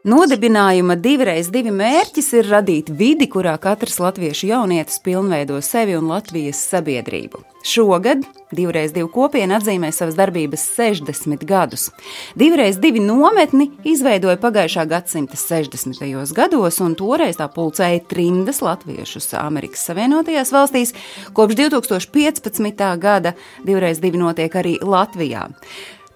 Nodibinājuma divreiz divi mērķis ir radīt vidi, kurā katrs latviešu jaunietis pilnveido sevi un Latvijas sabiedrību. Šogad divreiz divu kopiena atzīmē savas darbības 60 gadus. Divreiz divi nometni izveidoja pagājušā gadsimta 60. gados, un toreiz tā pulcēja trimdas latviešus Amerikas Savienotajās valstīs. Kopš 2015. gada divreiz divi notiek arī Latvijā.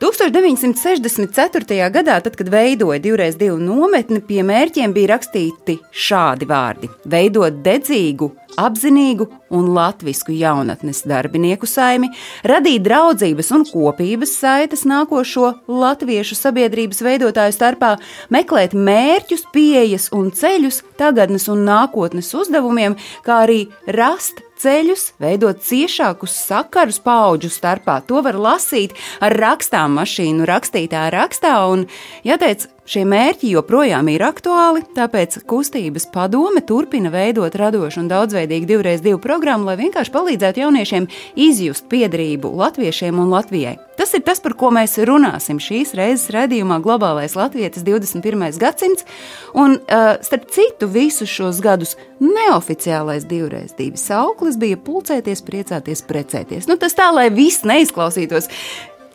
1964. gadā, tad, kad veidoja divreiz divu nometni, pie mērķiem bija rakstīti šādi vārdi: veidot dedzīgu, apzinīgu un latvisku jaunatnes darbinieku saimi, radīt draudzības un kopības saites nākošo latviešu sabiedrības veidotāju starpā, meklēt mērķus, pieejas un ceļus tagadnes un nākotnes uzdevumiem, kā arī rast ceļus, veidot ciešākus sakarus paudžu starpā. To var lasīt ar rakstām mašīnu rakstītā rakstā, un jāteic, Šie mērķi joprojām ir aktuāli, tāpēc kustības padome turpina veidot radošu un daudzveidīgu divreiz divu programmu, lai vienkārši palīdzētu jauniešiem izjust piederību latviešiem un Latvijai. Tas ir tas, par ko mēs runāsim šīs reizes redzījumā Globālais Latvijas 21. gadsimts, un uh, starp citu visus šos gadus neoficiālais divreiz divi sauklis bija pulcēties, priecāties, precēties. Nu, tas tā, lai viss neizklausītos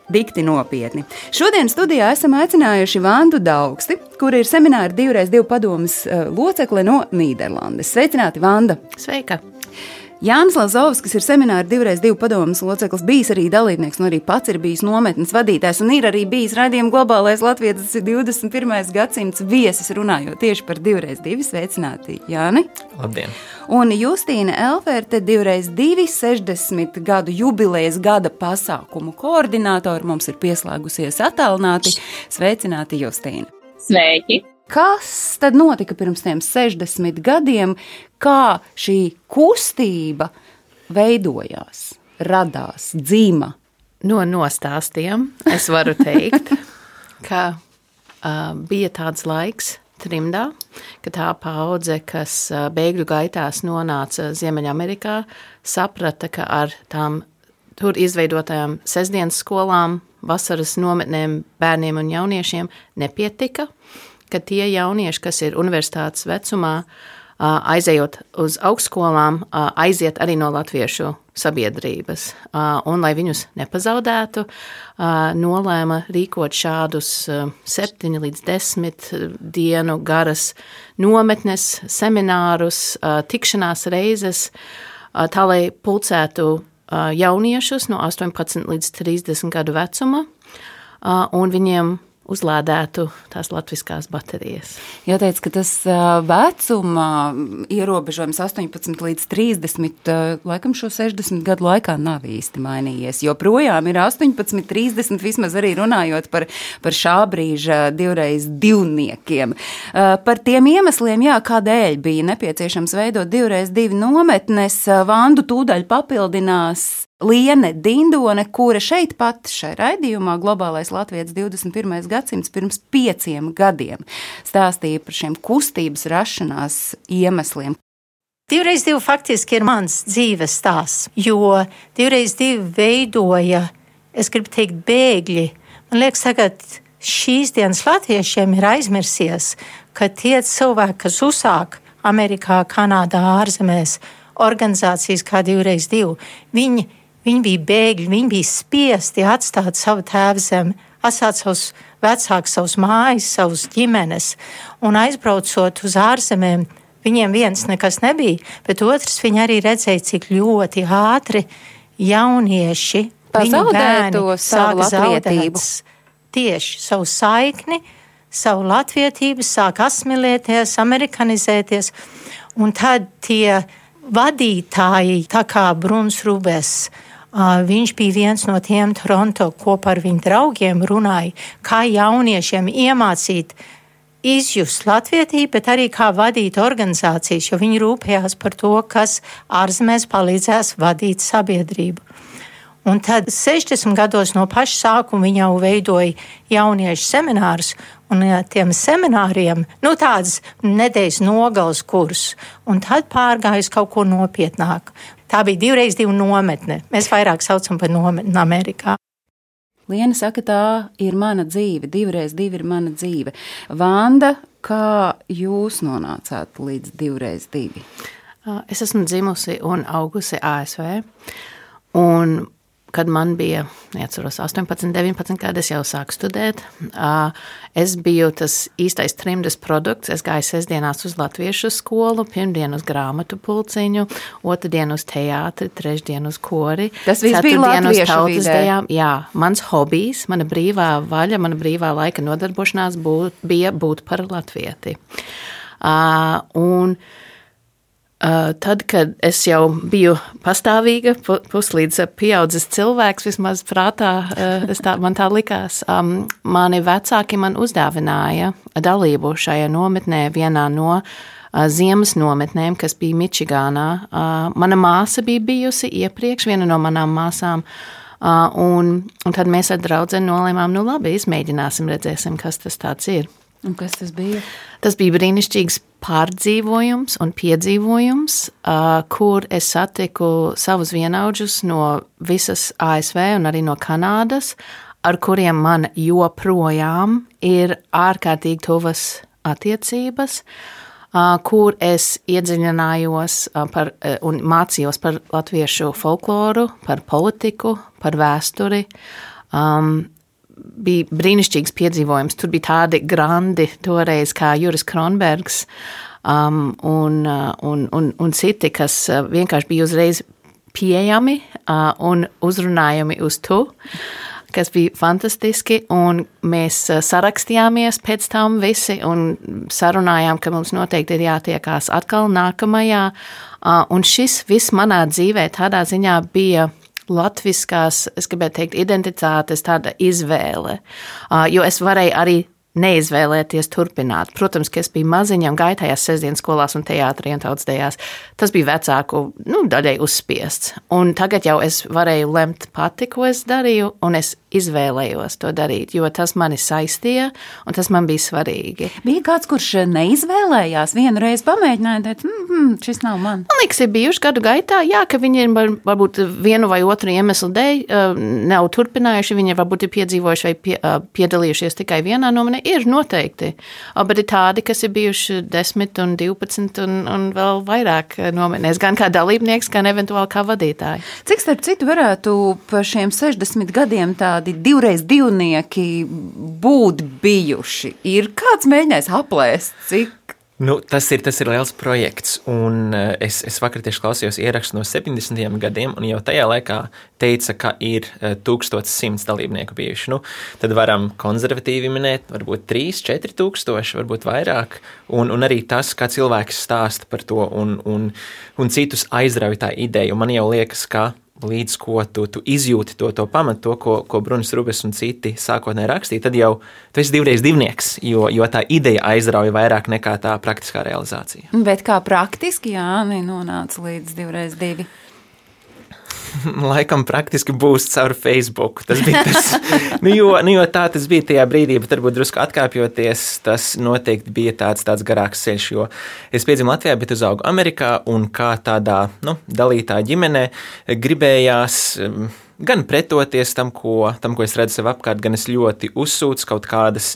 dikti nopietni. Šodien studijā esam aicinājuši Vandu Daugsti, kur ir semināra divreiz divu padomas uh, locekle no Nīderlandes. Sveicināti, Vanda! Sveika! Jānis Lazovs, kas ir semināra divreiz divu padomus loceklis, bijis arī dalībnieks, un arī pats ir bijis nometnes vadītājs, un ir arī bijis raidījuma globālais Latvijas 21. gadsimts viesis, runājot tieši par divreiz divu sveicināti Jāni. Labdien! Un Justīna Elferte divreiz divi 60 gadu jubilejas gada pasākumu koordinātori mums ir pieslēgusies attālināti. Sveicināti Justīna! Sveiki! Kas tad notika pirms tiem 60 gadiem, kā šī kustība veidojās, radās, dzīva? No nostāstiem es varu teikt, ka uh, bija tāds laiks, trimdā, ka tā paudze, kas bēgļu gaitās nonāca Ziemeļamerikā, saprata, ka ar tām tur izveidotajām sestdienas skolām, vasaras nometnēm bērniem un jauniešiem nepietika, ka tie jaunieši, kas ir universitātes vecumā, aizejot uz augstskolām, aiziet arī no latviešu sabiedrības. Un, lai viņus nepazaudētu, nolēma rīkot šādus septiņu līdz desmit dienu garas nometnes, seminārus, tikšanās reizes, tā lai pulcētu jauniešus no 18 līdz 30 gadu vecuma, un viņiem uzlādētu tās latviskās baterijas. Jāteic, ka tas vecuma ierobežojums 18 līdz 30, laikam šo 60 gadu laikā nav īsti mainījies. Joprojām ir 18, 30, vismaz arī runājot par, par šā brīža divreiz divniekiem. Par tiem iemesliem, jā, kādēļ bija nepieciešams veidot divreiz divi nometnes, Vandu tūdaļ papildinās Liene Dindone, kura šeit pat šai raidījumā Globālais Latvijas 21. gadsimts pirms pieciem gadiem stāstīja par šiem kustības rašanās iemesliem. Divreiz divi faktiski ir mans dzīves stāsts, jo divreiz divi veidoja, es gribu teikt, bēgļi. Man liekas, tagad šīs dienas latviešiem ir aizmirsies, ka tie cilvēki, kas uzsāk Amerikā, Kanādā, ārzemēs, organizācijas kā divreiz divi, viņi Viņi bija bēgļi, viņi bija spiesti atstāt savu tēvu zemi, atstāt savus vecākus, savus mājas, savus ģimenes. Un aizbraucot uz ārzemēm, viņiem viens nekas nebija, bet otrs viņi arī redzēja, cik ļoti ātri jaunieši zaudētu savu latvietību. Tieši savu saikni, savu latvietību, sāk asimilēties, amerikanizēties. Un tad tie vadītāji, tā kā Bruns Rubens, Viņš bija viens no tiem Toronto kopā ar viņu draugiem runāja, kā jauniešiem iemācīt izjust latvietību, bet arī kā vadīt organizācijas, jo viņi rūpējās par to, kas ārzemēs palīdzēs vadīt sabiedrību. Un tad 60 gados no paša sākuma viņa jau veidoja jauniešu seminārus. Un tiem semināriem, nu tādas nedēļas nogales kurs, un tad pārgāja uz kaut ko nopietnāku. Tā bija divreiz divu nometne. Mēs vairāk saucam par nometni Amerikā. Liena saka, tā ir mana dzīve, divreiz divi ir mana dzīve. Vanda, kā jūs nonācāt līdz divreiz divi? Es esmu dzimusi un augusi ASV. Un kad man bija neatceros, 18, 19 gadi, es jau sāku studēt. Es biju tas īstais trimdas produkts. Es gāju sestdienās uz latviešu skolu, pirmdien uz grāmatu pulciņu, otrdien uz teātri, trešdien uz kori. Tas viss bija latviešu tautas dejām. Jā, mans hobijs, mana brīvā vaļa, mana brīvā laika nodarbošanās būt, bija būt par latvieti. Uh, un Uh, tad, kad es jau biju pastāvīga, puslīdz pieaudzis cilvēks, vismaz prātā, uh, tā, man tā likās, um, mani vecāki man uzdāvināja dalību šajā nometnē, vienā no uh, ziemas nometnēm, kas bija Mičigānā. Mana māsa bija bijusi iepriekš, viena no manām māsām. Un, un tad mēs ar draugu nolēmām, nu labi, izmēģināsim, redzēsim, kas tas ir. Un kas tas bija? Tas bija brīnišķīgs pārdzīvojums un piedzīvojums, kur es satiku savus vienaudžus no visas ASV un arī no Kanādas, ar kuriem man joprojām ir ārkārtīgi tuvas attiecības, kur es iedziļinājos par, un mācījos par latviešu folkloru, par politiku, par vēsturi. Um, bija brīnišķīgs piedzīvojums. Tur bija tādi grandi toreiz kā Juris Kronbergs um, un, uh, un, un, un citi, kas uh, vienkārši bija uzreiz pieejami uh, un uzrunājami uz tu. Kas bija fantastiski, un mēs uh, sarakstījāmies pēc tam visi un sarunājām, ka mums noteikti ir jātiekās atkal nākamajā. Un šis viss manā dzīvē tādā ziņā bija latviskās, es gribētu teikt, identitātes tāda izvēle. Jo es varēju arī neizvēlēties turpināt. Protams, ka es biju maziņa un gāju tajās sestdienas skolās un teātrī un tautas dejās. Tas bija vecāku nu, daļai uzspiests. Un tagad jau es varēju lemt pati, ko es darīju, un es izvēlējos to darīt, jo tas mani saistīja un tas man bija svarīgi. Bija kāds, kurš neizvēlējās, vienu reizi pamēģināja, teikt, mm, mm, šis nav man. Man liekas, ir bijuši gadu gaitā, jā, ka viņi ir var, varbūt vienu vai otru iemeslu dēļ uh, nav turpinājuši, viņi varbūt ir piedzīvojuši vai pie, uh, piedalījušies tikai vienā nomenē. Ir noteikti, bet ir tādi, kas ir bijuši 10 un 12 un, un vēl vairāk nomenēs, gan kā dalībnieks, gan eventuāli kā vadītāji. Cik starp citu varētu pa šiem 60 gadiem tā tādi divreiz divnieki būt bijuši? Ir kāds mēģinājis aplēst, cik Nu, tas, ir, tas ir liels projekts. Un eh, es, es vakar tieši klausījos ierakstu no 70. gadiem, un jau tajā laikā teica, ka ir 1100 eh, dalībnieku bijuši. Nu, tad varam konservatīvi minēt, varbūt 3, 4 tūkstoši, varbūt vairāk. Un, un arī tas, kā cilvēks stāsta par to, un, un, un citus aizrauj tā ideja. Man jau liekas, ka līdz ko tu, tu izjūti to, to pamatu, to, ko, ko Brunis Rubis un citi sākotnēji rakstīja, tad jau tu esi divreiz divnieks, jo, jo tā ideja aizrauja vairāk nekā tā praktiskā realizācija. Bet kā praktiski Jāni nonāca līdz divreiz divi? laikam praktiski būs caur Facebook. Tas bija tas, nu, jo, nu, jo tā tas bija tajā brīdī, bet varbūt drusku atkāpjoties, tas noteikti bija tāds, tāds garāks ceļš, jo es piedzimu Latvijā, bet uzaugu Amerikā un kā tādā nu, dalītā ģimenē gribējās um, gan pretoties tam ko, tam, ko es redzu sev apkārt, gan es ļoti uzsūcu kaut kādas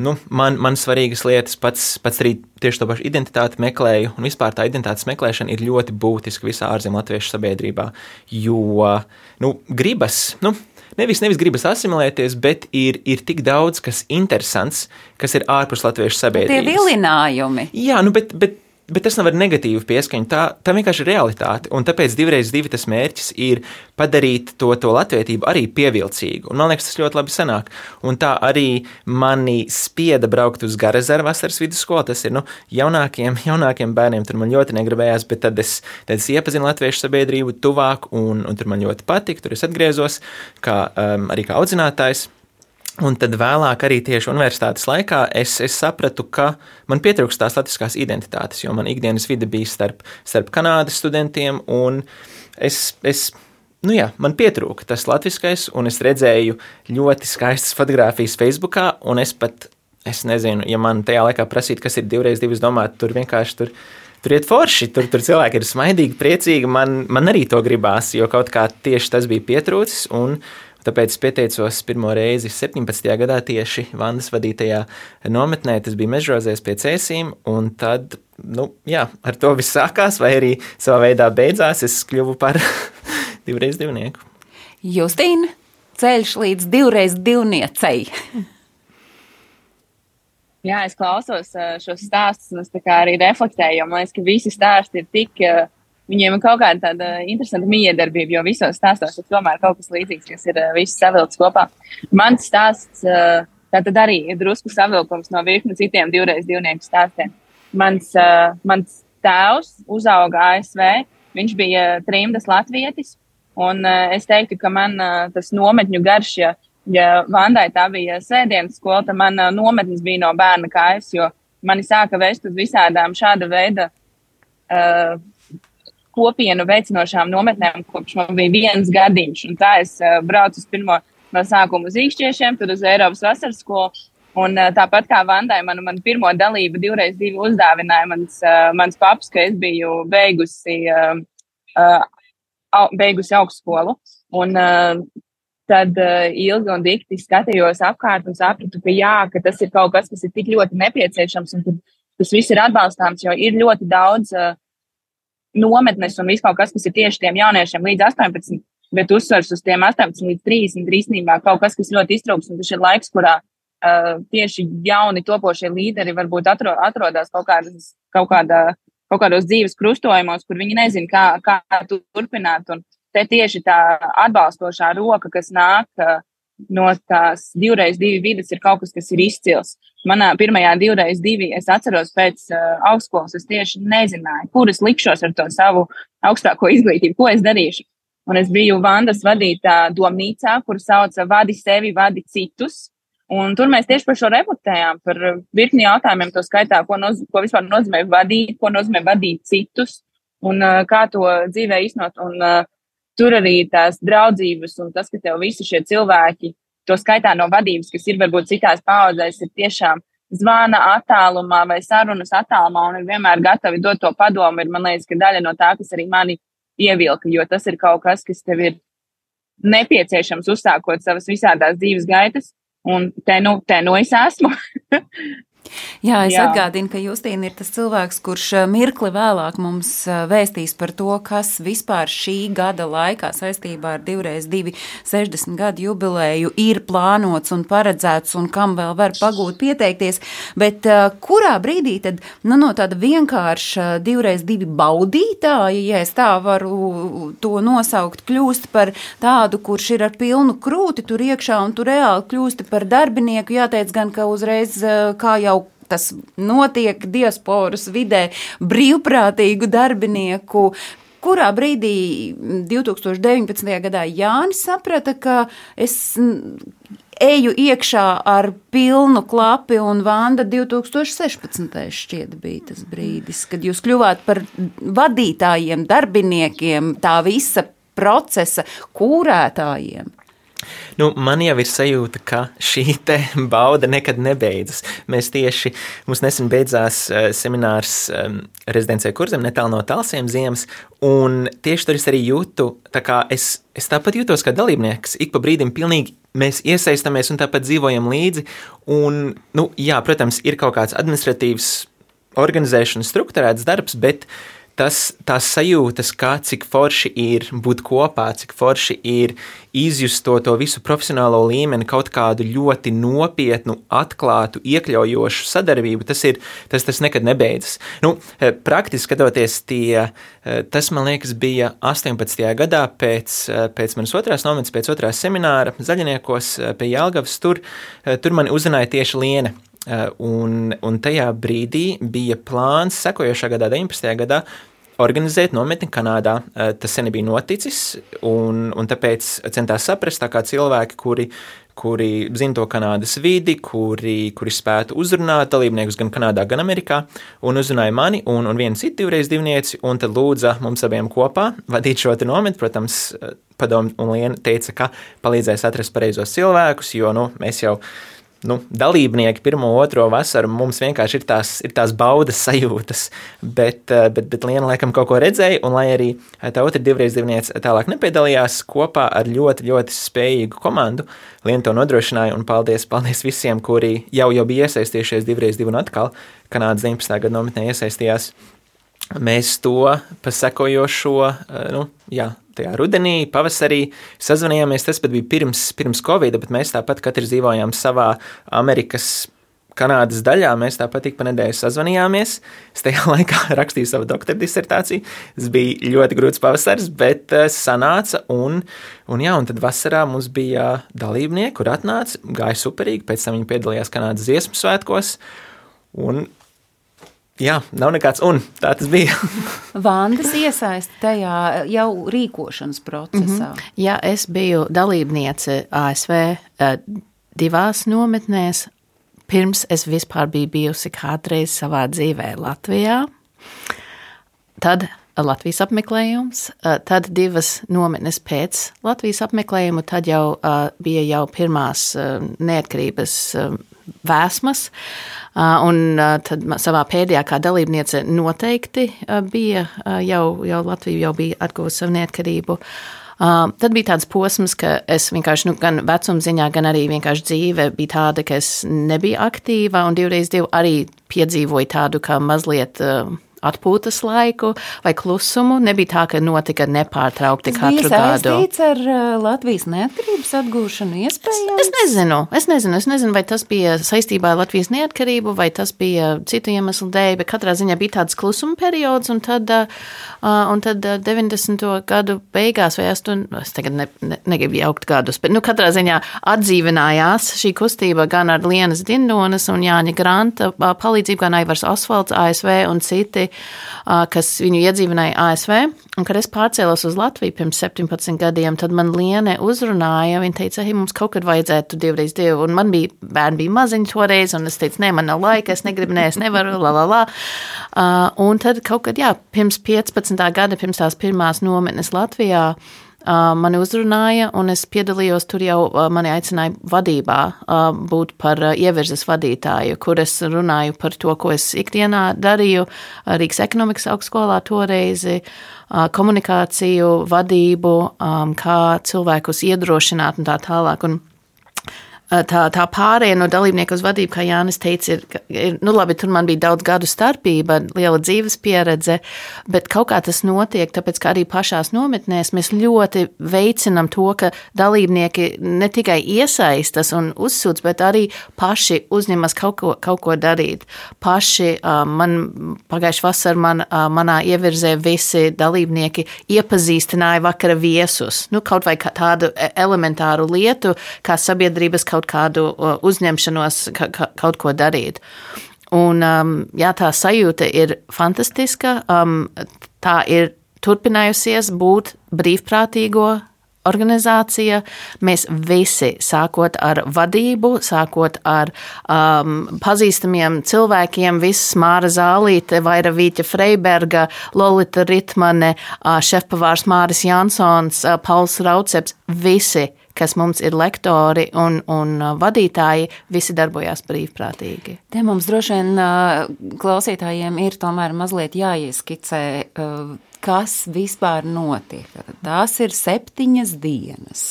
nu, man, man svarīgas lietas, pats, pats arī tieši to pašu identitāti meklēju, un vispār tā identitātes meklēšana ir ļoti būtiska visā ārzemju latviešu sabiedrībā, jo nu, gribas. Nu, Nevis, nevis gribas asimilēties, bet ir, ir tik daudz kas interesants, kas ir ārpus latviešu sabiedrības. Tie vilinājumi. Jā, nu, bet, bet Bet tas nav ar negatīvu pieskaņu. Tā, tā vienkārši ir realitāte. Un tāpēc divreiz divi tas mērķis ir padarīt to, to latvietību arī pievilcīgu. Un man liekas, tas ļoti labi sanāk. Un tā arī mani spieda braukt uz Garezaru vasaras vidusskolu. Tas ir nu, jaunākiem, jaunākiem bērniem. Tur man ļoti negribējās, bet tad es, tad es iepazinu latviešu sabiedrību tuvāk, un, un tur man ļoti patika. Tur es atgriezos kā, um, arī kā audzinātājs. Un tad vēlāk, arī tieši universitātes laikā, es, es sapratu, ka man pietrūkst tās latviskās identitātes, jo man ikdienas vide bija starp, starp Kanādas studentiem, un es, es nu jā, man pietrūka tas latviskais, un es redzēju ļoti skaistas fotogrāfijas Facebookā, un es pat, es nezinu, ja man tajā laikā prasītu, kas ir divreiz divas, domāt, tur vienkārši tur. Tur iet forši, tur, tur cilvēki ir smaidīgi, priecīgi. Man, man arī to gribās, jo kaut kā tieši tas bija pietrūcis. Un, Tāpēc es pieteicos pirmo reizi 17. gadā tieši Vandas vadītajā nometnē. Tas bija mežrozēs pie cēsīm, un tad, nu, jā, ar to viss sākās, vai arī savā veidā beidzās. Es kļuvu par divreiz divnieku. Justīna, ceļš līdz divreiz divniecei. Jā, es klausos uh, šos stāstus, un es arī reflektēju, jo man liekas, ka visi stāsti ir tik, uh, viņiem ir kaut kāda tāda interesanta miedarbība, jo visos stāstos ir tomēr kaut kas līdzīgs, kas ir uh, viss savilkts kopā. Mans stāsts tātad arī ir drusku savilkums no virkni citiem divreiz divnieku stāstiem. Mans, mans tēvs uzauga ASV, viņš bija trimdas latvietis, un es teiktu, ka man tas nometņu garš, ja ja Vandai tā bija sēdienas skola, tad man nometnes bija no bērna kājas, jo mani sāka vest uz visādām šāda veida uh, kopienu veicinošām nometnēm, kopš man bija viens gadiņš. Un tā es uh, braucu uz pirmo no sākuma uz īkšķiešiem, tad uz Eiropas vasaras skolu. Un uh, tāpat kā Vandai, man, man pirmo dalību divreiz divi uzdāvināja mans, uh, mans paps, ka es biju beigusi, uh, uh, beigusi augstskolu. Un uh, tad uh, ilgi un dikti skatījos apkārt un sapratu, ka jā, ka tas ir kaut kas, kas ir tik ļoti nepieciešams un tas viss ir atbalstāms, jo ir ļoti daudz uh, nometnes un viss kaut kas, kas ir tieši tiem jauniešiem līdz 18, bet uzsvers uz tiem 18 līdz 30 īstenībā kaut kas, kas ļoti iztrūks un tas ir laiks, kurā uh, tieši jauni topošie līderi varbūt atro, atrodas kaut, kādas, kaut, kādā, kaut kādos dzīves krustojumos, kur viņi nezin, kā, kā turpināt. Un, te tieši tā atbalstošā roka, kas nāk no tās divreiz divi vidas, ir kaut kas, kas ir izcils. Manā pirmajā divreiz divi, es atceros pēc uh, augstskolas, es tieši nezināju, kur es likšos ar to savu augstāko izglītību, ko es darīšu. Un es biju Vandas vadītā domnīcā, kur sauca vadi sevi, vadi citus. Un tur mēs tieši par šo reflektējām, par virkni jautājumiem, to skaitā, ko, noz, ko vispār nozīmē vadīt, ko nozīmē vadīt citus un uh, kā to dzīvē iznot. Un, uh, tur arī tās draudzības un tas, ka tev visi šie cilvēki, to skaitā no vadības, kas ir varbūt citās paudzēs, ir tiešām zvana attālumā vai sarunas attālumā un ir vienmēr gatavi dot to padomu, ir man liekas, ka daļa no tā, kas arī mani ievilka, jo tas ir kaut kas, kas tev ir nepieciešams uzsākot savas visādās dzīves gaitas. Un te nu, te nu es esmu. Jā, es Jā. atgādinu, ka Justīna ir tas cilvēks, kurš eh, mirkli vēlāk mums eh, vēstīs par to, kas vispār šī gada laikā saistībā ar divreiz divi 60 gadu jubileju ir plānots un paredzēts un kam vēl var pagūt pieteikties. Bet uh, kurā brīdī tad nu, no tāda vienkārša divreiz divi baudītāja, ja es tā varu to nosaukt, kļūst par tādu, kurš ir ar pilnu krūti tur iekšā un tu reāli kļūsti par darbinieku, jāteic gan, ka uzreiz kā jau tas notiek diasporas vidē, brīvprātīgu darbinieku. Kurā brīdī 2019. gadā Jānis saprata, ka es eju iekšā ar pilnu klapi, un Vanda 2016. šķiet bija tas brīdis, kad jūs kļuvāt par vadītājiem, darbiniekiem, tā visa procesa kūrētājiem. Nu, man jau ir sajūta, ka šī bauda nekad nebeidzas. Mēs tieši, mums nesen beidzās uh, seminārs um, rezidencē kurzem netālu no Talsiem ziemas, un tieši tur es arī jūtu, tā kā es, es tāpat jūtos kā dalībnieks, ik pa brīdim pilnīgi mēs iesaistāmies un tāpat dzīvojam līdzi, un, nu, jā, protams, ir kaut kāds administratīvs organizēšanas struktūrēts darbs, bet uh, tas, tās sajūtas, kā cik forši ir būt kopā, cik forši ir izjust to, to visu profesionālo līmeni, kaut kādu ļoti nopietnu, atklātu, iekļaujošu sadarbību, tas, ir, tas, tas nekad nebeidzas. Nu, e, praktiski skatoties, tie, e, tas man liekas bija 18. gadā pēc, e, pēc manas otrās nometnes, pēc otrās semināra Zaļiniekos pie Jālgavas, tur, tur mani uzrunāja tieši Liene. Un, un tajā brīdī bija plāns sekojošā gadā, 19. gadā, organizēt nometni Kanādā. Uh, tas sen nebija noticis, un, un tāpēc centās saprast, kā cilvēki, kuri, kuri zina to Kanādas vidi, kuri, kuri spētu uzrunāt dalībniekus gan Kanādā, gan Amerikā, un uzrunāja mani un, un vienu citu divreiz divnieci, un tad lūdza mums abiem kopā vadīt šo nometni. Protams, padomu un Liena teica, ka palīdzēs atrast pareizos cilvēkus, jo nu, mēs jau nu, dalībnieki pirmo, otro vasaru mums vienkārši ir tās, ir tās baudas sajūtas. Bet, eh, bet, bet Liena laikam kaut ko redzēja, un lai arī tā otra divreiz divniece tālāk nepiedalījās kopā ar ļoti, ļoti spējīgu komandu, Liena to nodrošināja. Un paldies, paldies visiem, kuri jau, jau bija iesaistījušies divreiz divu un atkal Kanādas 19. gada nometnē iesaistījās. Mēs to pasekojošo, eh, nu, jā, tajā rudenī, pavasarī sazvanījāmies. Tas bija pirms, pirms Covid, bet mēs tāpat katrs dzīvojām savā Amerikas. Kanādas daļā mēs tāpat ik pa nedēļu sazvanījāmies. Es tajā laikā rakstīju savu doktora disertāciju. Tas bija ļoti grūts pavasaris, bet uh, sanāca. Un, un, jā, un tad vasarā mums bija dalībnieki, kur atnāca, gāja superīgi. Pēc tam viņi piedalījās Kanādas dziesmu svētkos. Un Jā, nav nekāds, un tā tas bija. Vandas iesaist tajā jau rīkošanas procesā. Mm -hmm. Jā, es biju dalībniece ASV eh, divās nometnēs, pirms es vispār biju bijusi kādreiz savā dzīvē Latvijā. Tad Latvijas apmeklējums, eh, tad divas nometnes pēc Latvijas apmeklējuma, tad jau uh, bija jau pirmās neatkarības vēsmas. Un tad savā pēdējā kā dalībniece noteikti bija jau, jau Latvija jau bija atguvusi savu neatkarību. Uh, tad bija tāds posms, ka es vienkārši, nu, gan vecuma ziņā, gan arī vienkārši dzīve bija tāda, ka es nebiju aktīva, un divreiz divu arī piedzīvoju tādu kā mazliet uh, atpūtas laiku vai klusumu. Nebija tā, ka notika nepārtraukti Tas katru bija gadu. saistīts ar uh, Latvijas neatkarības atgūšanu iespējams? Es nezinu, es nezinu, es nezinu, vai tas bija saistībā ar Latvijas neatkarību, vai tas bija citu iemeslu dēļ, bet katrā ziņā bija tāds klusuma periods, un tad, uh, un tad uh, 90. gadu beigās, vai 8, es tagad ne, ne, negribu jaukt gadus, bet, nu, katrā ziņā atdzīvinājās šī kustība gan ar Lienas Dindonas un Jāņa Granta uh, palīdzību, gan Aivars Asfalts, ASV un citi, uh, kas viņu iedzīvināja ASV, un kad es pārcēlos uz Latviju pirms 17 gadiem, tad man Liene uzrunāja, viņa teica, hei, mums kaut kad vajadzētu divreiz divu, un man bija, bērni bija maziņi toreiz, un es teicu, nē, man nav laika, es negribu, nē, es nevaru, la, la, la. Un tad kaut kad, jā, pirms 15. gada, pirms tās pirmās nometnes Latvijā, mani uzrunāja, un es piedalījos tur jau. Uh, mani aicināja vadībā uh, būt par ievirzes vadītāju, kur es runāju par to, ko es ikdienā darīju Rīgas ekonomikas augstskolā toreiz komunikāciju, vadību, um, kā cilvēkus iedrošināt un tā tālāk. Un tā, tā pārējai no dalībnieku uz vadību, kā Jānis teica, ir, ir nu labi, tur man bija daudz gadu starpība, liela dzīves pieredze, bet kaut kā tas notiek, tāpēc, ka arī pašās nometnēs mēs ļoti veicinam to, ka dalībnieki ne tikai iesaistas un uzsūdz, bet arī paši uzņemas kaut ko, kaut ko darīt. Paši man pagājuši vasar man, manā ievirzē visi dalībnieki iepazīstināja vakara viesus, nu kaut vai tādu e, elementāru lietu, kā sabiedrības kaut kaut kādu uzņemšanos, ka, ka, kaut ko darīt. Un, um, jā, tā sajūta ir fantastiska. Um, tā ir turpinājusies būt brīvprātīgo organizācija. Mēs visi, sākot ar vadību, sākot ar um, pazīstamiem cilvēkiem, visas Māra Zālīte, Vaira Vīķa Freiberga, Lolita Ritmane, uh, šefpavārs Māris Jansons, uh, Pauls Rauceps, visi kas mums ir lektori un, un uh, vadītāji, visi darbojās brīvprātīgi. Te mums droši vien uh, klausītājiem ir tomēr mazliet jāieskicē, uh, kas vispār notiek. Tās ir septiņas dienas.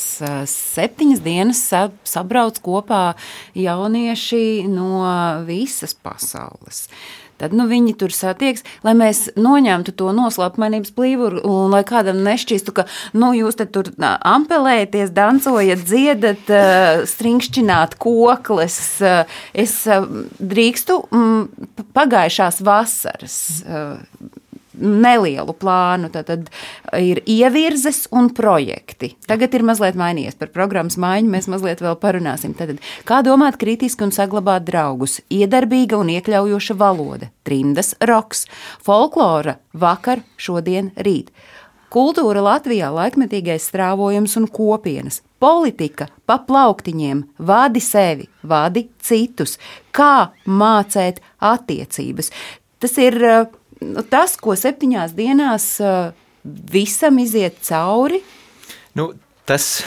Septiņas dienas sabrauc kopā jaunieši no visas pasaules. Tad nu, viņi tur satiekas, lai mēs noņemtu to noslēpumainības plīvuru un lai kādam nešķistu, ka nu, jūs tur ampelēties, dancojat, dziedat, stringšķināt kokles. Es drīkstu pagājušās vasaras nelielu plānu. Tad ir ievirzes un projekti. Tagad ir mazliet mainījies par programmas maiņu, mēs mazliet vēl parunāsim. Tad, kā domāt kritiski un saglabāt draugus? Iedarbīga un iekļaujoša valoda, trimdas roks, folklora vakar, šodien, rīt. Kultūra Latvijā laikmetīgais strāvojums un kopienas, politika pa plauktiņiem, vadi sevi, vadi citus, kā mācīt attiecības. Tas ir nu, tas, ko septiņās dienās uh, visam iziet cauri. Nu, tas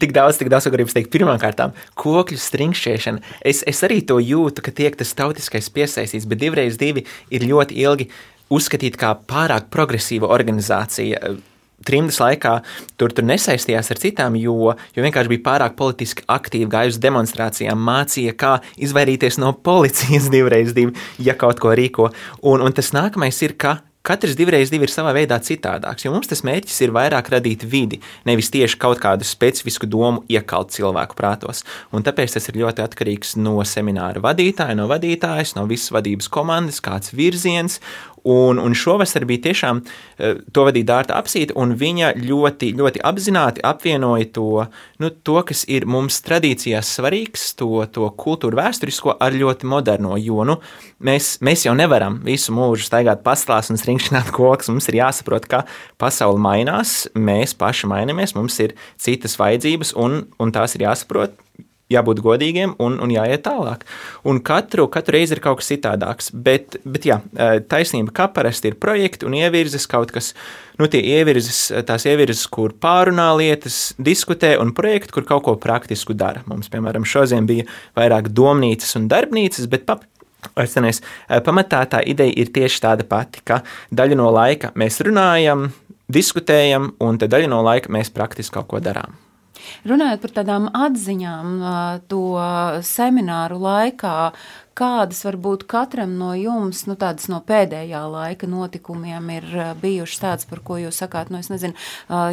tik daudz, tik daudz, ko gribu teikt. Pirmkārt, kokļu stringšķiešana. Es, es arī to jūtu, ka tiek tas tautiskais piesaistīts, bet divreiz divi ir ļoti ilgi uzskatīti par pārāk progresīvu organizāciju. Trimdas laikā tur, tur nesaistījās ar citām, jo, jo vienkārši bija pārāk politiski aktīvi, gāja uz demonstrācijām, mācīja, kā izvairīties no policijas divreiz divi, ja kaut ko rīko. Un, un tas nākamais ir, ka katrs divreiz divi ir savā veidā citādāks, jo mums tas mērķis ir vairāk radīt vidi, nevis tieši kaut kādu specifisku domu iekalt cilvēku prātos. Un tāpēc tas ir ļoti atkarīgs no semināra vadītāja, no vadītājas, no visas vadības komandas, kāds virziens Un, un šovasar bija tiešām eh, to vadīja Dārta apsīta, un viņa ļoti, ļoti apzināti apvienoja to, nu, to, kas ir mums tradīcijās svarīgs, to, to kultūru vēsturisko ar ļoti moderno, jo, nu, mēs, mēs jau nevaram visu mūžu staigāt pastlās un stringšķināt koks, mums ir jāsaprot, ka pasaule mainās, mēs paši mainamies, mums ir citas vajadzības, un, un tās ir jāsaprot, jābūt godīgiem un, un jāiet tālāk. Un katru, katru reizi ir kaut kas citādāks. Bet, bet jā, taisnība, kā parasti ir projekti un ievirzes kaut kas, nu tie ievirzes, tās ievirzes, kur pārunā lietas, diskutē un projekti, kur kaut ko praktisku dara. Mums, piemēram, šodien bija vairāk domnīcas un darbnīcas, bet pap, Atcerieties, pamatā tā ideja ir tieši tāda pati, ka daļu no laika mēs runājam, diskutējam, un daļu no laika mēs praktiski kaut ko darām. Runājot par tādām atziņām, to semināru laikā, Kādas varbūt katram no jums, nu, tādas no pēdējā laika notikumiem ir bijušas tādas, par ko jūs sakāt, nu, es nezinu,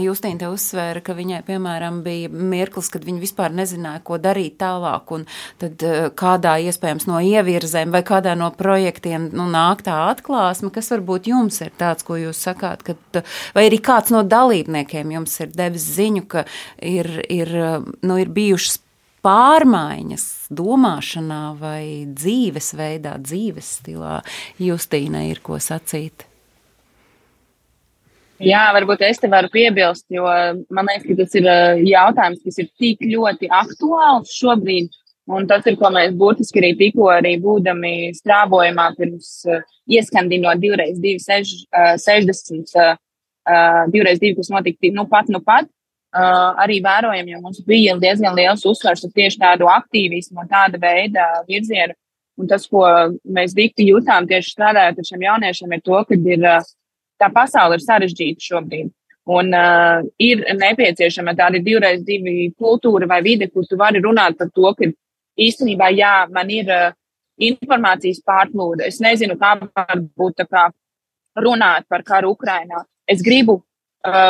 Justīna te uzsvēra, ka viņai, piemēram, bija mirklis, kad viņa vispār nezināja, ko darīt tālāk, un tad kādā iespējams no ievirzēm vai kādā no projektiem, nu, nāk tā atklāsme, kas varbūt jums ir tāds, ko jūs sakāt, kad, vai arī kāds no dalībniekiem jums ir devis ziņu, ka ir, ir, nu, ir bijušas pārmaiņas domāšanā vai dzīvesveidā, dzīves stilā, Justīna ir ko sacīt? Jā, varbūt es te varu piebilst, jo man liekas, ka tas ir eh, jautājums, kas ir tik ļoti aktuāls šobrīd. Un tas ir, ko mēs būtiski arī tikko arī būdami strāvojumā pirms uh, ieskandinot divreiz divi sež, uh, 60, uh, divreiz divi, kas notika nu pat, nu pat. Uh, arī vērojam, jo mums bija diezgan liels uzsvars uz tieši tādu aktīvismu un tāda veida virzienu. Un tas, ko mēs dikti jūtām tieši strādājot ar šiem jauniešiem, ir to, ka ir, tā pasaule ir sarežģīta šobrīd. Un uh, ir nepieciešama tāda divreiz divi kultūra vai vide, kur tu vari runāt par to, ka īstenībā, jā, man ir uh, informācijas pārplūde. Es nezinu, kā var būt tā kā runāt par karu Ukrainā. Es gribu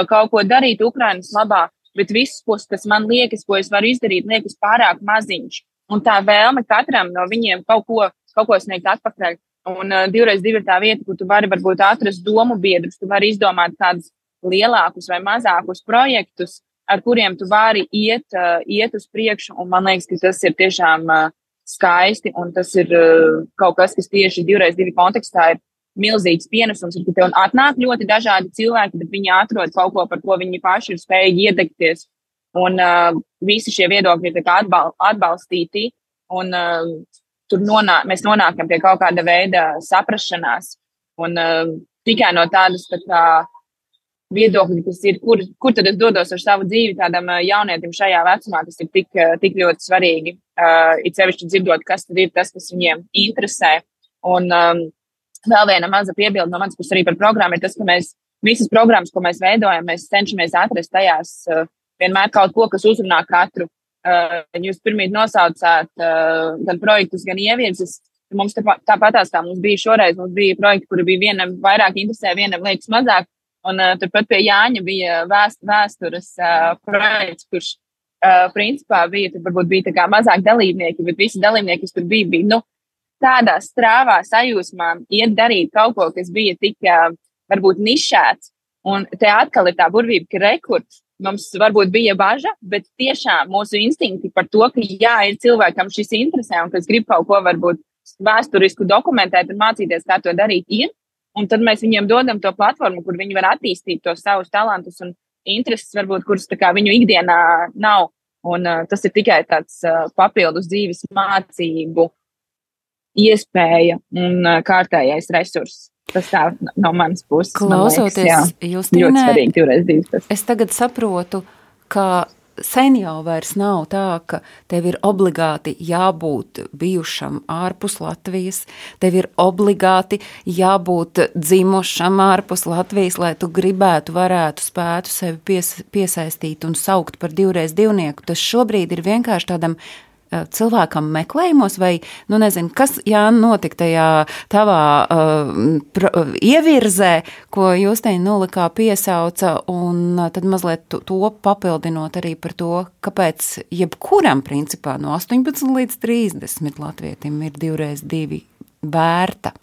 kaut ko darīt Ukrainas labā, bet viss, kas man liekas, ko es varu izdarīt, liekas pārāk maziņš. Un tā vēlme katram no viņiem kaut ko, kaut ko sniegt atpakaļ. Un uh, divreiz divi ir tā vieta, kur tu vari varbūt atrast domu biedrus, tu vari izdomāt kādus lielākus vai mazākus projektus, ar kuriem tu vari iet, uh, iet uz priekšu. Un man liekas, ka tas ir tiešām uh, skaisti, un tas ir uh, kaut kas, kas tieši divreiz divi kontekstā ir milzīgs pienesums, ka tev atnāk ļoti dažādi cilvēki, bet viņi atrod kaut ko, par ko viņi paši ir spējīgi iedegties. Un uh, visi šie viedokļi ir atbal atbalstīti, un uh, tur nonā mēs nonākam pie kaut kāda veida saprašanās. Un uh, tikai no tādas tā kā, viedokļi, kas ir, kur, kur tad es dodos ar savu dzīvi tādam uh, jaunietim šajā vecumā, tas ir tik, uh, tik ļoti svarīgi. Uh, it sevišķi dzirdot, kas tad ir tas, kas viņiem interesē. Un, um, Vēl viena maza piebilde no manas puses arī par programmu ir tas, ka mēs visas programmas, ko mēs veidojam, mēs cenšamies atrast tajās uh, vienmēr kaut ko, kas uzrunā katru. Uh, jūs pirmie nosaucāt uh, gan projektus, gan ievirzes. Mums tāpatās kā mums bija šoreiz, mums bija projekti, kuri bija vienam vairāk interesē, vienam liekas mazāk. Un uh, turpat pie Jāņa bija vēst, vēstures uh, projekts, kurš uh, principā bija, tur varbūt bija tā kā mazāk dalībnieki, bet visi dalībnieki, kas tur bija, bija, nu, tādā strāvā sajūsmā iet darīt kaut ko, kas bija tik varbūt nišēts. Un te atkal ir tā burvība, ka rekords mums varbūt bija bažas, bet tiešām mūsu instinkti par to, ka jā, ir cilvēkam šis interesē un kas grib kaut ko varbūt vēsturisku dokumentēt un mācīties, kā to darīt, ir. Un tad mēs viņiem dodam to platformu, kur viņi var attīstīt tos savus talantus un intereses, varbūt, kuras viņu ikdienā nav. Un, uh, tas ir tikai tāds uh, papildus dzīves mācību iespēja un kārtējais resurss. Tas tā no manas puses. Klausoties, jūs teicāt, es tagad saprotu, ka sen jau vairs nav tā, ka tev ir obligāti jābūt bijušam ārpus Latvijas, tev ir obligāti jābūt dzimušam ārpus Latvijas, lai tu gribētu, varētu, spētu sevi pies, piesaistīt un saukt par divreiz divnieku. Tas šobrīd ir vienkārši tādam cilvēkam meklējumos, vai, nu, nezinu, kas, jā, notika tajā tavā uh, pro, ievirzē, ko jūs te nulikā piesauca, un uh, tad mazliet to, to papildinot arī par to, kāpēc jebkuram principā no 18 līdz 30 latvietim ir divreiz divi vērta.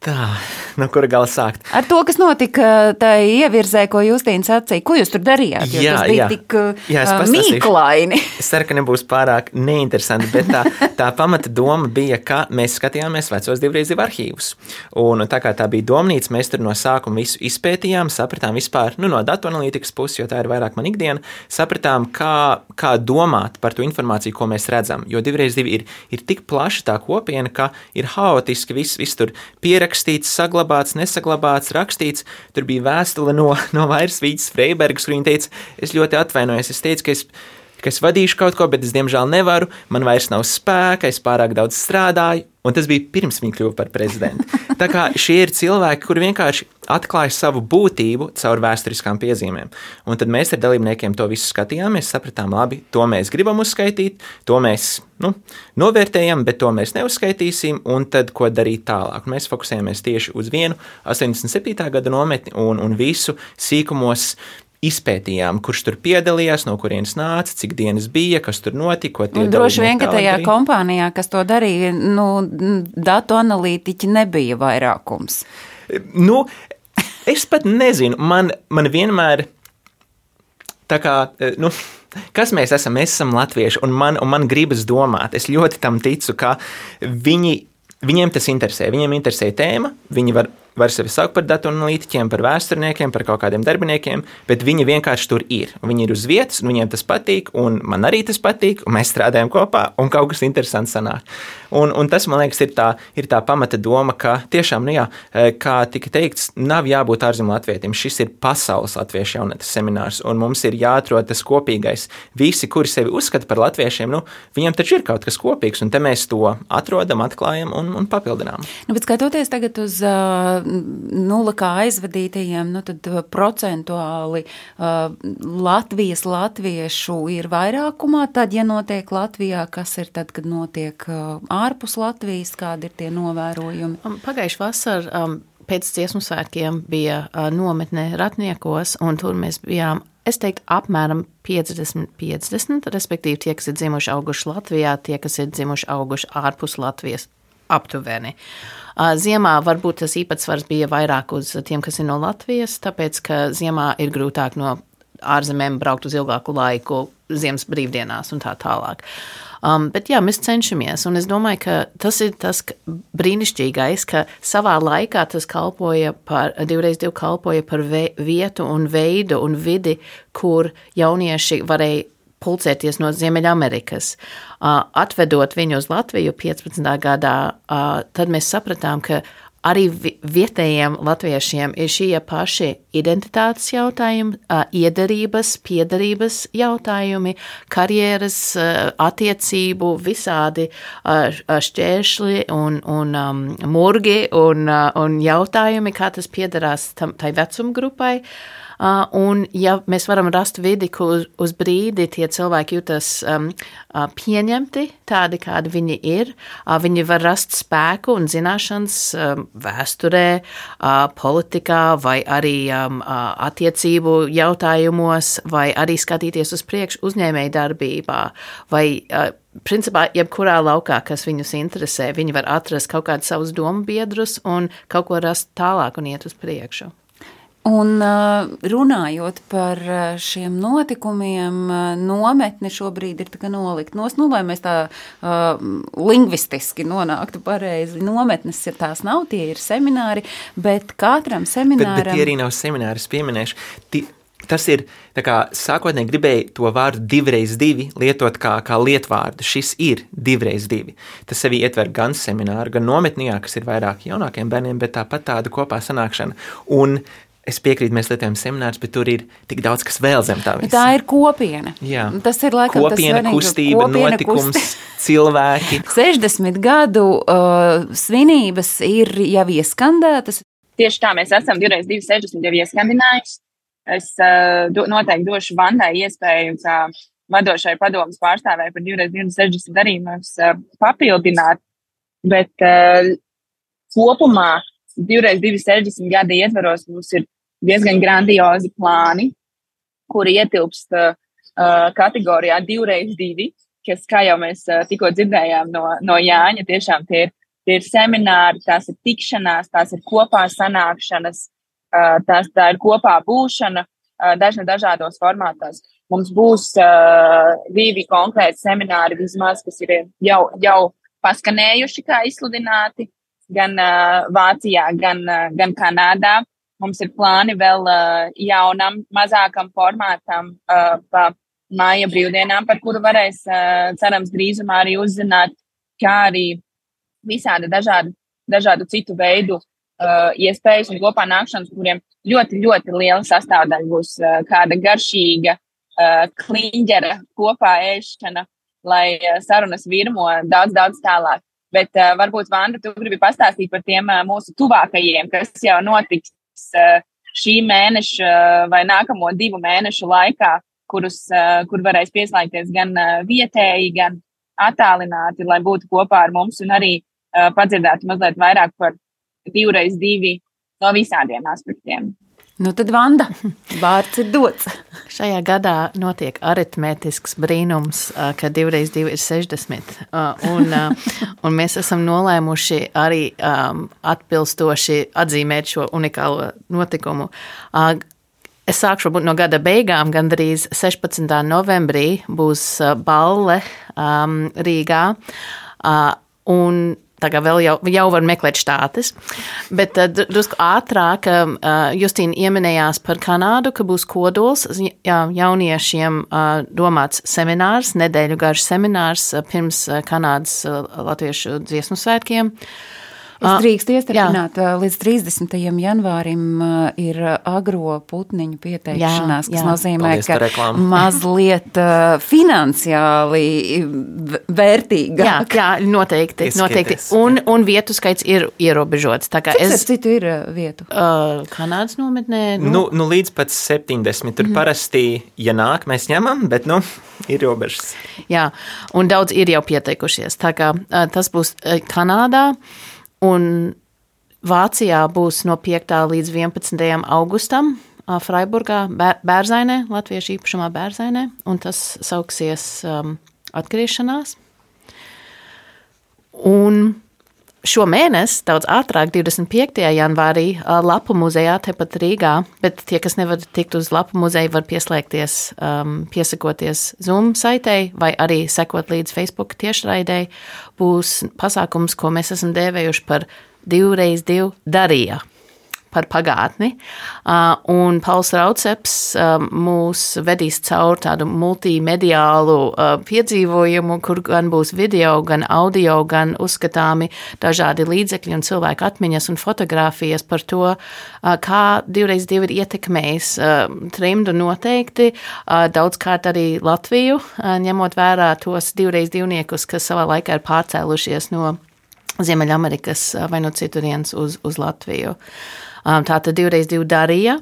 Tā, no kura gala sākt? Ar to, kas notika tajā ievirzē, ko Justīna sacīja. Ko jūs tur darījāt? Jo jā, tas bija jā. tik jā, uh, mīklaini. Es ceru, ka nebūs pārāk neinteresanti, bet tā, tā pamata doma bija, ka mēs skatījāmies vecos divreiz divu arhīvus. Un tā kā tā bija domnīca, mēs tur no sākuma visu izpētījām, sapratām vispār, nu, no datu analītikas puses, jo tā ir vairāk man ikdiena, sapratām, kā, kā domāt par to informāciju, ko mēs redzam. Jo divreiz divi ir, ir tik plaša tā kopiena, ka ir haotiski viss, viss tur pierakstīt ierakstīts, saglabāts, nesaglabāts, rakstīts. Tur bija vēstule no, no Vairsvīdas Freibergas, kur viņa teica, es ļoti atvainojos. Es teicu, ka es, ka es vadīšu kaut ko, bet es diemžēl nevaru, man vairs nav spēka, es pārāk daudz strādāju. Un tas bija pirms viņa kļuva par prezidentu. Tā kā šie ir cilvēki, kuri vienkārši atklāja savu būtību caur vēsturiskām piezīmēm. Un tad mēs ar dalībniekiem to visu skatījāmies, sapratām, labi, to mēs gribam uzskaitīt, to mēs nu, novērtējam, bet to mēs neuzskaitīsim, un tad ko darīt tālāk. Mēs fokusējamies tieši uz vienu 87. gada nometni un, un visu sīkumos izpētījām, kurš tur piedalījās, no kurienes nāca, cik dienas bija, kas tur notika. Droši vien, ka tajā darīja. kompānijā, kas to darīja, nu, datu analītiķi nebija vairākums. Nu, es pat nezinu, man, man vienmēr tā kā. Nu, Kas mēs esam? Mēs esam latvieši, un man, un man gribas domāt, es ļoti tam ticu, ka viņi, viņiem tas interesē. Viņiem interesē tēma, viņi var var sevi saukt par datu analītiķiem, par vēsturniekiem, par kaut kādiem darbiniekiem, bet viņi vienkārši tur ir. Viņi ir uz vietas, un viņiem tas patīk, un man arī tas patīk, un mēs strādājam kopā, un kaut kas interesants sanāk. Un, un tas, man liekas, ir tā, ir tā pamata doma, ka tiešām, nu jā, e, kā tika teikts, nav jābūt ārzemju latvietim. Šis ir pasaules latviešu jaunatnes seminārs, un mums ir jāatrod tas kopīgais. Visi, kuri sevi uzskata par latviešiem, nu, viņiem taču ir kaut kas kopīgs, un te mēs to atrodam, atklājam un, un papildinām. Nu, bet skatoties tagad uz uh, nula kā aizvadītajiem, nu tad uh, procentuāli uh, Latvijas latviešu ir vairākumā. Tad, ja notiek Latvijā, kas ir tad, kad notiek uh, ārpus Latvijas, kādi ir tie novērojumi? Um, Pagājuši vasar um, pēc dziesmu svētkiem bija nometne Ratniekos, un tur mēs bijām es teiktu, apmēram 50, 50, respektīvi tie, kas ir dzimuši auguši Latvijā, tie, kas ir dzimuši auguši ārpus Latvijas, aptuveni. Ziemā varbūt tas īpatsvars bija vairāk uz tiem, kas ir no Latvijas, tāpēc ka ziemā ir grūtāk no ārzemēm braukt uz ilgāku laiku, ziemas brīvdienās un tā tālāk. Um, bet jā, mēs cenšamies, un es domāju, ka tas ir tas brīnišķīgais, ka savā laikā tas kalpoja par, divreiz divi kalpoja par vietu un veidu un vidi, kur jaunieši varēja pulcēties no Ziemeļamerikas. Atvedot viņu uz Latviju 15. gadā, tad mēs sapratām, ka arī vietējiem latviešiem ir šie paši identitātes jautājumi, iederības, piedarības jautājumi, karjeras, attiecību, visādi šķēršļi un, un um, murgi un, un jautājumi, kā tas piederās tam, tai vecuma grupai. Uh, Uh, un, ja mēs varam rast vidi, kur uz brīdi tie cilvēki jūtas um, uh, pieņemti, tādi kādi viņi ir, uh, viņi var rast spēku un zināšanas um, vēsturē, politikā vai arī um, attiecību jautājumos, vai arī skatīties uz priekšu uzņēmēju darbībā, vai principā, jebkurā laukā, kas viņus interesē, viņi var atrast kaut kādus savus domu biedrus un kaut ko rast tālāk un iet uz priekšu. Un uh, runājot par uh, šiem notikumiem, uh, nometne šobrīd ir nolikt nos, nu, lai mēs tā uh, lingvistiski nonāktu pareizi. Nometnes ir tās nav, tie ir semināri, bet katram semināram. Bet, bet tie arī nav semināri, es pieminēšu. Ti, Tas ir sākotnēji gribēju to vārdu divreiz divi lietot kā, kā lietvārdu. Šis ir divreiz divi. Tas sevi ietver gan semināru, gan nometnījā, kas ir vairāk jaunākiem bērniem, bet tāpat tāda kopā sanākšana. Un Es piekrītu, mēs lietojam seminārus, bet tur ir tik daudz, kas vēl zem tā. Visa. Tā ir kopiena. Jā. Tas ir laikam kopiena, tas kustība, kopiena, notikums, kust... cilvēki. 60 gadu uh, svinības ir jau ieskandētas. Tieši tā, mēs esam divreiz 260 jau ieskandinājuši. Es uh, do, noteikti došu Vandai iespēju, kā vadošai padomas pārstāvēji par divreiz 260 darījumus uh, papildināt. Bet uh, kopumā divreiz 260 gadi ietvaros mums ir diezgan grandiozi plāni, kuri ietilpst uh, kategorijā divreiz divi, kas, kā jau mēs uh, tikko dzirdējām no, no Jāņa, tiešām tie ir, tie ir semināri, tās ir tikšanās, tās ir kopā sanākšanas, uh, tās, tā ir kopā būšana, uh, dažna dažādos formātos. Mums būs uh, divi konkrēti semināri vismaz, kas ir jau, jau paskanējuši, kā izsludināti, gan uh, Vācijā, gan, uh, gan Kanādā. Mums ir plāni vēl uh, jaunam, mazākam formātam uh, pa māja brīvdienām, par kuru varēs, uh, cerams, drīzumā arī uzzināt, kā arī visādi dažādi, dažādu citu veidu uh, iespējas un kopā nākšanas, kuriem ļoti, ļoti liela sastāvdaļa būs uh, kāda garšīga uh, kliņģera kopā ēšana, lai uh, sarunas virmo daudz, daudz tālāk. Bet uh, varbūt, Vanda, tu gribi pastāstīt par tiem uh, mūsu tuvākajiem, kas jau notiks uh, šī mēneša uh, vai nākamo divu mēnešu laikā, kurus, uh, kur varēs pieslēgties gan uh, vietēji, gan attālināti, lai būtu kopā ar mums un arī uh, padzirdētu mazliet vairāk par divreiz divi no visādiem aspektiem. Nu tad, Vanda, vārds ir dots. Šajā gadā notiek aritmētisks brīnums, ka divreiz divi ir 60. Un, un mēs esam nolēmuši arī atbilstoši atzīmēt šo unikālo notikumu. Es sākšu no gada beigām, gandrīz 16. novembrī būs balle um, Rīgā. Uh, un Tagad vēl jau, jau var meklēt štātes. Bet uh, drusku ātrāk uh, Justīna ieminējās par Kanādu, ka būs kodols jauniešiem uh, domāts seminārs, nedēļu garš seminārs pirms Kanādas latviešu dziesmu svētkiem. Uh, Es ah, drīkstu iestarpināt, jā. līdz 30. janvārim ir agro putniņu pieteikšanās, jā, jā. kas nozīmē, Paldies ka mazliet finansiāli vērtīgāk. Jā, jā noteikti. noteikti. Un, un vietu skaits ir ierobežots. Tā kā Cik es citu ir vietu? Uh, Kanādas nometnē. Nu, nu, nu līdz pat 70. Tur mm. parasti, ja nāk, mēs ņemam, bet, nu, ir robežas. Jā, un daudz ir jau pieteikušies. Tā kā uh, tas būs Kanādā. Un Vācijā būs no 5. līdz 11. augustam Freiburgā, Bērzainē, Latviešu īpašumā Bērzainē, un tas sauksies um, atgriešanās. Un šo mēnesi, daudz ātrāk, 25. janvārī, Lapu muzejā, tepat Rīgā, bet tie, kas nevar tikt uz Lapu muzeju, var pieslēgties, um, piesakoties Zoom saitei vai arī sekot līdz Facebook tiešraidei, būs pasākums, ko mēs esam dēvējuši par divreiz divu darījumu par pagātni. Un Pauls Rauceps mūs vedīs cauri tādu multimediālu piedzīvojumu, kur gan būs video, gan audio, gan uzskatāmi dažādi līdzekļi un cilvēku atmiņas un fotografijas par to, kā divreiz divi ir ietekmējis trimdu noteikti, daudzkārt arī Latviju, ņemot vērā tos divreiz divniekus, kas savā laikā ir pārcēlušies no Ziemeļamerikas vai no citurienes uz, uz Latviju. Uh, Tā tad divreiz divi darīja.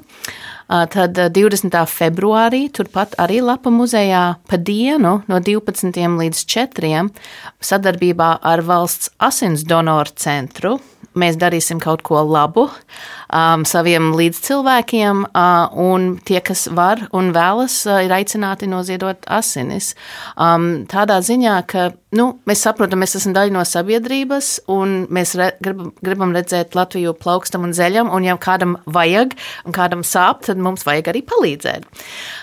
Uh, Tad uh, 20. februārī turpat arī Lapa muzejā pa dienu no 12. līdz 4. sadarbībā ar valsts asins donoru centru mēs darīsim kaut ko labu um, saviem līdzcilvēkiem, uh, un tie, kas var un vēlas, uh, ir aicināti noziedot asinis. Um, tādā ziņā, ka nu, mēs saprotam, mēs esam daļa no sabiedrības, un mēs re, gribam, gribam redzēt Latviju plaukstam un zeļam, un ja kādam vajag, un kādam sāp, tad mums vajag arī palīdzēt.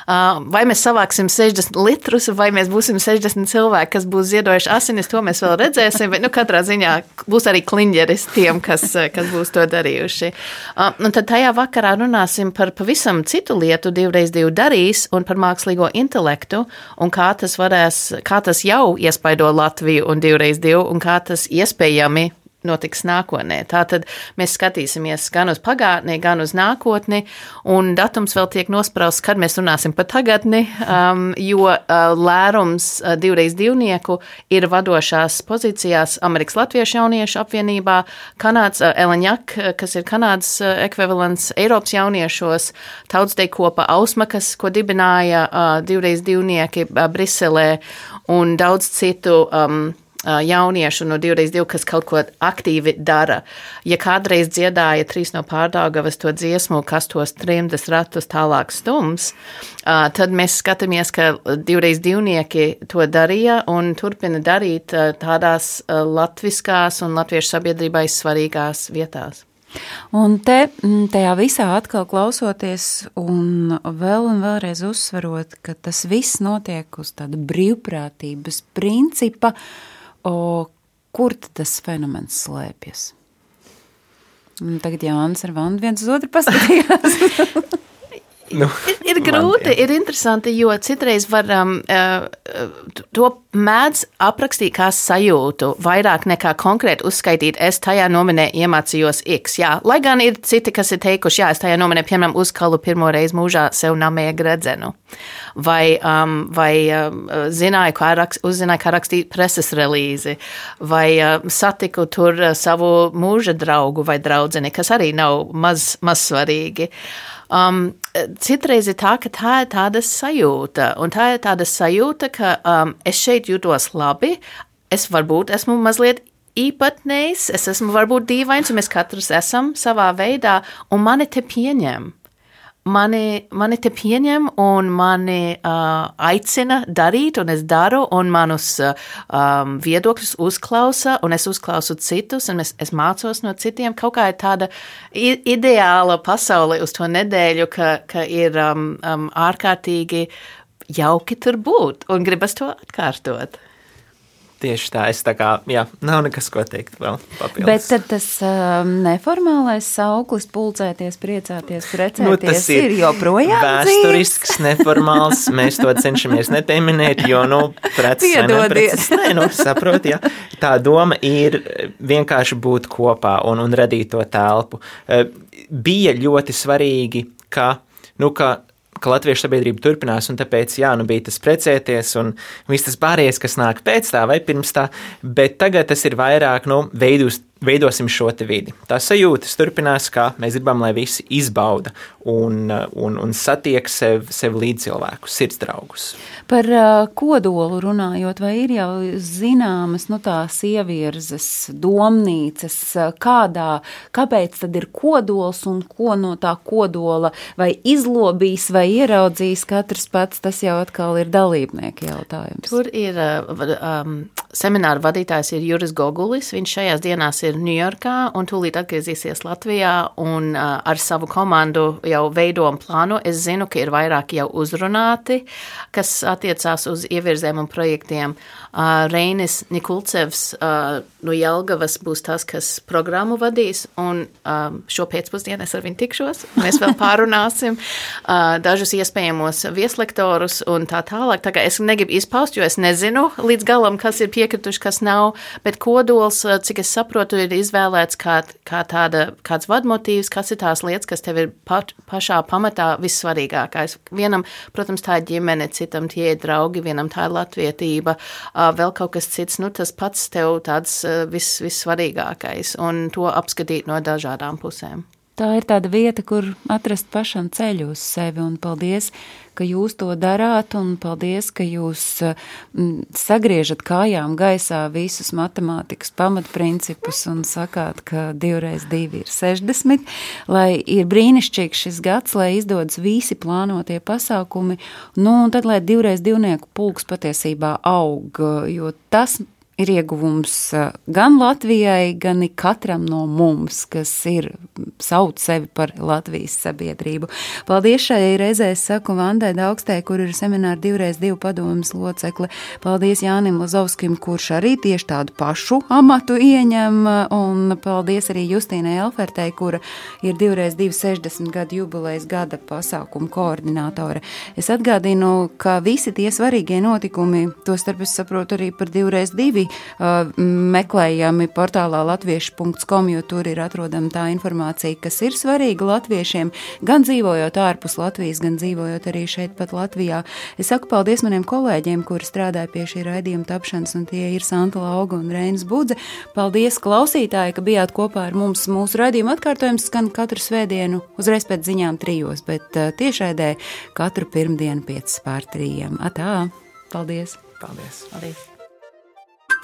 Uh, vai mēs savāksim 60 litrus, vai mēs būsim 60 cilvēki, kas būs ziedojuši asinis, to mēs vēl redzēsim, bet nu, katrā ziņā būs arī kliņģeris tiem, kas, kas būs to darījuši. Uh, un tad tajā vakarā runāsim par pavisam citu lietu, divreiz divu darīs, un par mākslīgo intelektu, un kā tas varēs, kā tas jau iespaido Latviju un divreiz divu, un kā tas iespējami notiks nākotnē. Tātad mēs skatīsimies gan uz pagātni, gan uz nākotni, un datums vēl tiek nosprausts, kad mēs runāsim par tagadni, um, jo uh, lērums uh, divreiz divnieku ir vadošās pozīcijās Amerikas Latviešu jauniešu apvienībā, Kanāds uh, Eleņak, kas ir Kanādas uh, ekvivalents Eiropas jauniešos, tautsdei kopa Ausma, kas, ko dibināja uh, divreiz divnieki uh, Briselē, un daudz citu um, jauniešu no 2x2, kas kaut ko aktīvi dara. Ja kādreiz dziedāja trīs no pārdāgavas to dziesmu, kas tos trimdas ratus tālāk stums, tad mēs skatāmies, ka 2x2 to darīja un turpina darīt tādās latviskās un latviešu sabiedrībai svarīgās vietās. Un te, tajā visā atkal klausoties, un vēl un vēlreiz uzsverot, ka tas viss notiek uz tāda brīvprātības principa, uh, O, kur tas fenomens slēpjas? Un tagad Jānis ar Vandu viens uz otru paskatījās. Nu, ir, ir grūti, man, ir interesanti, jo citreiz varam uh, to mēdz aprakstīt kā sajūtu, vairāk nekā konkrēti uzskaitīt, es tajā nominē iemācījos X. Jā, lai gan ir citi, kas ir teikuši, jā, es tajā nominē, piemēram, uzkalu pirmo reizi mūžā sev namēja gredzenu. Vai, um, vai um, zināju, kā, rakst, uzzināju, kā rakstīt preses relīzi, vai um, satiku tur uh, savu mūža draugu vai draudzeni, kas arī nav maz, maz svarīgi. Uh, Um, citreiz ir tā, ka tā ir tāda sajūta, un tā ir tāda sajūta, ka um, es šeit jūtos labi, es varbūt esmu mazliet īpatnējs, es esmu varbūt dīvains, un mēs katrs esam savā veidā, un mani te pieņem mani, mani te pieņem un mani uh, aicina darīt, un es daru, un manus uh, um, viedokļus uzklausa, un es uzklausu citus, un es, es mācos no citiem. Kaut kā ir tāda ideāla pasaule uz to nedēļu, ka, ka ir um, um, ārkārtīgi jauki tur būt, un gribas to atkārtot. Tieši tā, es tā kā, jā, nav nekas, ko teikt vēl papildus. Bet tad tas um, neformālais sauklis, pulcēties, priecāties, precēties, nu, tas ir, ir joprojām vēsturisks, neformāls. Mēs to cenšamies nepieminēt, jo, nu, preces vai nepreces. Nē, nu, saprot, jā. Tā doma ir vienkārši būt kopā un, un radīt to telpu. Eh, bija ļoti svarīgi, ka, nu, ka ka latviešu sabiedrība turpinās, un tāpēc, jā, nu bija tas precēties un viss tas pārējais, kas nāk pēc tā vai pirms tā, bet tagad tas ir vairāk, nu, veidus, veidosim šo te vidi. Tā sajūtas turpinās, kā mēs gribam, lai visi izbauda un, un, un satiek sev, sev līdzcilvēkus, sirds draugus. Par uh, kodolu runājot, vai ir jau zināmas nu, tās ievirzes, domnīcas, kādā, kāpēc tad ir kodols un ko no tā kodola vai izlobīs vai ieraudzīs katrs pats, tas jau atkal ir dalībnieku jautājums. Tur ir um, semināra vadītājs ir Juris Gogulis, viņš šajās dienās ir Ņujorkā un tūlīt atgriezīsies Latvijā un uh, ar savu komandu jau veido un plāno. Es zinu, ka ir vairāki jau uzrunāti, kas attiecās uz ievirzēm un projektiem. Uh, Reinis Nikulcevs uh, no Jelgavas būs tas, kas programmu vadīs, un um, šo pēcpusdienu es ar viņu tikšos. Mēs vēl pārunāsim uh, dažus iespējamos vieslektorus un tā tālāk. Tā kā es negribu izpaust, jo es nezinu līdz galam, kas ir piekrituši, kas nav, bet kodols, cik es saprotu, ir izvēlēts kā, kā tāda, kāds vadmotīvs, kas ir tās lietas, kas tev ir pa, pašā pamatā vissvarīgākais. Vienam, protams, tā ir ģimene, citam tie ir draugi, vienam tā ir latvietība, vēl kaut kas cits, nu tas pats tev tāds vis, vissvarīgākais un to apskatīt no dažādām pusēm. Tā ir tāda vieta, kur atrast pašam ceļu uz sevi. Un paldies, ka jūs to darāt, un paldies, ka jūs m, sagriežat kājām gaisā visus matemātikas pamatprincipus un sakāt, ka divreiz divi ir 60, lai ir brīnišķīgs šis gads, lai izdodas visi plānotie pasākumi, nu, un tad, lai divreiz divnieku pulks patiesībā aug, jo tas ir ieguvums gan Latvijai, gan katram no mums, kas ir sauc sevi par Latvijas sabiedrību. Paldies šai reizē, saku Vandai Daugstē, kur ir semināra divreiz divu padomas locekle. Paldies Jānim Lazovskim, kurš arī tieši tādu pašu amatu ieņem, un paldies arī Justīnai Elfertei, kura ir divreiz divu 60 gadu jubilejas gada pasākumu koordinātore. Es atgādinu, ka visi tie svarīgie notikumi, to starp es saprotu arī par divreiz divi, uh, meklējami portālā latviešu.com, jo tur ir atrodama tā informācija, kas ir svarīga latviešiem, gan dzīvojot ārpus Latvijas, gan dzīvojot arī šeit pat Latvijā. Es saku paldies maniem kolēģiem, kuri strādāja pie šī raidījuma tapšanas, un tie ir Santa Lauga un Reinas Budze. Paldies klausītāji, ka bijāt kopā ar mums. Mūsu raidījuma atkārtojums skan katru svētdienu, uzreiz pēc ziņām trijos, bet uh, tiešraidē katru pirmdienu pēc pār trījiem. Atā! Paldies! Paldies! Paldies.